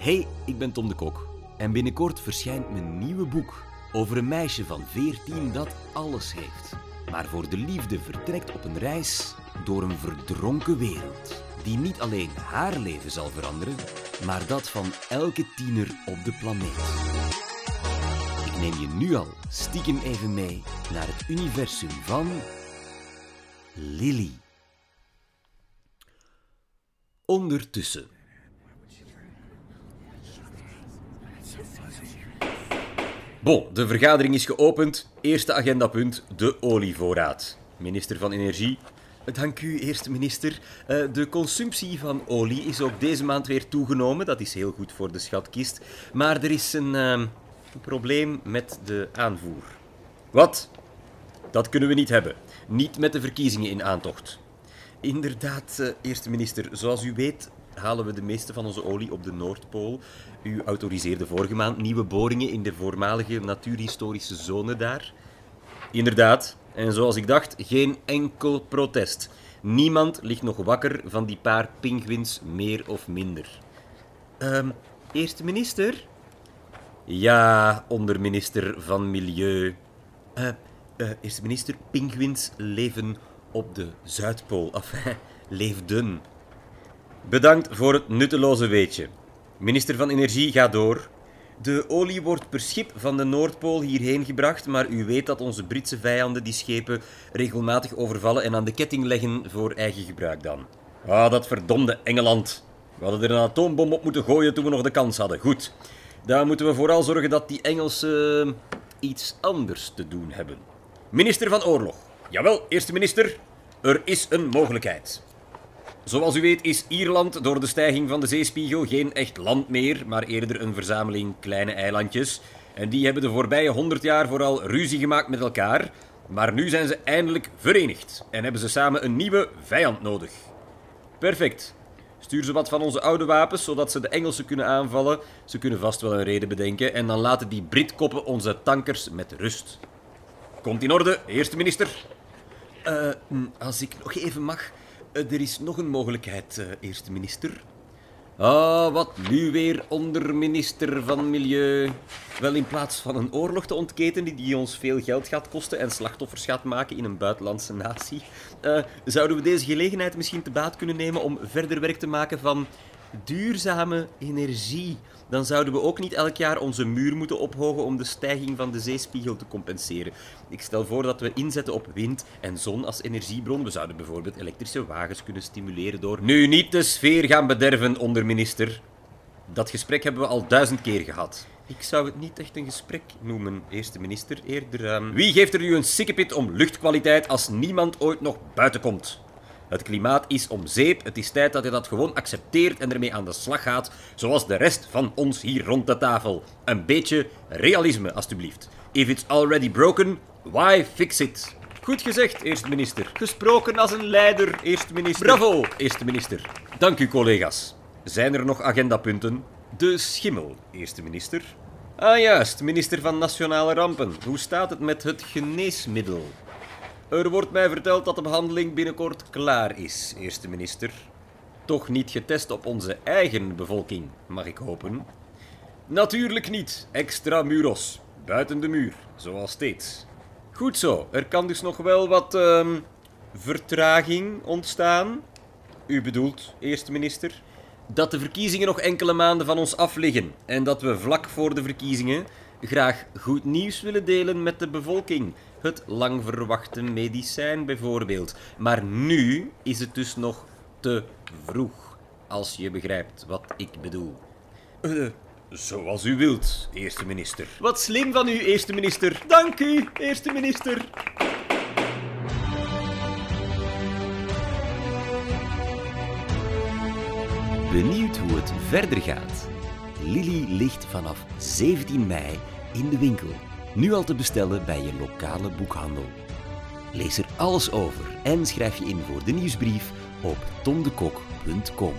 Hey, ik ben Tom de Kok en binnenkort verschijnt mijn nieuwe boek over een meisje van 14 dat alles heeft, maar voor de liefde vertrekt op een reis door een verdronken wereld die niet alleen haar leven zal veranderen, maar dat van elke tiener op de planeet. Ik neem je nu al stiekem even mee naar het universum van Lily. Ondertussen. Bon, de vergadering is geopend. Eerste agendapunt, de olievoorraad. Minister van Energie. Dank u, eerste minister. Eh, de consumptie van olie is ook deze maand weer toegenomen. Dat is heel goed voor de schatkist. Maar er is een, eh, een probleem met de aanvoer. Wat? Dat kunnen we niet hebben. Niet met de verkiezingen in aantocht. Inderdaad, eh, eerste minister. Zoals u weet halen we de meeste van onze olie op de Noordpool. U autoriseerde vorige maand nieuwe boringen in de voormalige natuurhistorische zone daar. Inderdaad, en zoals ik dacht, geen enkel protest. Niemand ligt nog wakker van die paar pinguïns meer of minder. Ehm, eerste minister? Ja, onderminister van Milieu. Eh, eerste minister, pinguïns leven op de Zuidpool. Enfin, leefden. Bedankt voor het nutteloze weetje. Minister van Energie gaat door. De olie wordt per schip van de Noordpool hierheen gebracht, maar u weet dat onze Britse vijanden die schepen regelmatig overvallen en aan de ketting leggen voor eigen gebruik dan. Ah, dat verdomde Engeland. We hadden er een atoombom op moeten gooien toen we nog de kans hadden. Goed. Dan moeten we vooral zorgen dat die Engelsen eh, iets anders te doen hebben. Minister van Oorlog. Jawel, eerste minister. Er is een mogelijkheid. Zoals u weet is Ierland door de stijging van de zeespiegel geen echt land meer, maar eerder een verzameling kleine eilandjes. En die hebben de voorbije honderd jaar vooral ruzie gemaakt met elkaar. Maar nu zijn ze eindelijk verenigd en hebben ze samen een nieuwe vijand nodig. Perfect. Stuur ze wat van onze oude wapens, zodat ze de Engelsen kunnen aanvallen. Ze kunnen vast wel een reden bedenken. En dan laten die Britkoppen onze tankers met rust. Komt in orde, eerste minister. Eh, als ik nog even mag. Eh, er is nog een mogelijkheid, eh, eerste minister. Ah, wat nu weer onderminister van Milieu. Wel, in plaats van een oorlog te ontketenen die ons veel geld gaat kosten en slachtoffers gaat maken in een buitenlandse natie, zouden we deze gelegenheid misschien te baat kunnen nemen om verder werk te maken van duurzame energie. Dan zouden we ook niet elk jaar onze muur moeten ophogen om de stijging van de zeespiegel te compenseren. Ik stel voor dat we inzetten op wind en zon als energiebron. We zouden bijvoorbeeld elektrische wagens kunnen stimuleren door... Nu niet de sfeer gaan bederven, onderminister. Dat gesprek hebben we al duizend keer gehad. Ik zou het niet echt een gesprek noemen, eerste minister. Eerder... ehm, Wie geeft er nu een sikkepit om luchtkwaliteit als niemand ooit nog buiten komt? Het klimaat is om zeep. Het is tijd dat je dat gewoon accepteert en ermee aan de slag gaat, zoals de rest van ons hier rond de tafel. Een beetje realisme, alstublieft. If it's already broken, why fix it? Goed gezegd, eerste minister. Gesproken als een leider, eerste minister. Bravo, eerste minister. Dank u, collega's. Zijn er nog agendapunten? De schimmel, eerste minister. Ah, juist, minister van Nationale Rampen. Hoe staat het met het geneesmiddel? Er wordt mij verteld dat de behandeling binnenkort klaar is, eerste minister. Toch niet getest op onze eigen bevolking, mag ik hopen. Natuurlijk niet, extra muros. Buiten de muur, zoals steeds. Goed zo, er kan dus nog wel wat ehm, vertraging ontstaan. U bedoelt, eerste minister? Dat de verkiezingen nog enkele maanden van ons af liggen en dat we vlak voor de verkiezingen graag goed nieuws willen delen met de bevolking. Het lang verwachte medicijn bijvoorbeeld. Maar nu is het dus nog te vroeg, als je begrijpt wat ik bedoel. Eh, zoals u wilt, eerste minister. Wat slim van u, eerste minister. Dank u, eerste minister. Benieuwd hoe het verder gaat? Lily ligt vanaf 17 mei in de winkel. Nu al te bestellen bij je lokale boekhandel. Lees er alles over en schrijf je in voor de nieuwsbrief op tomdekok.com.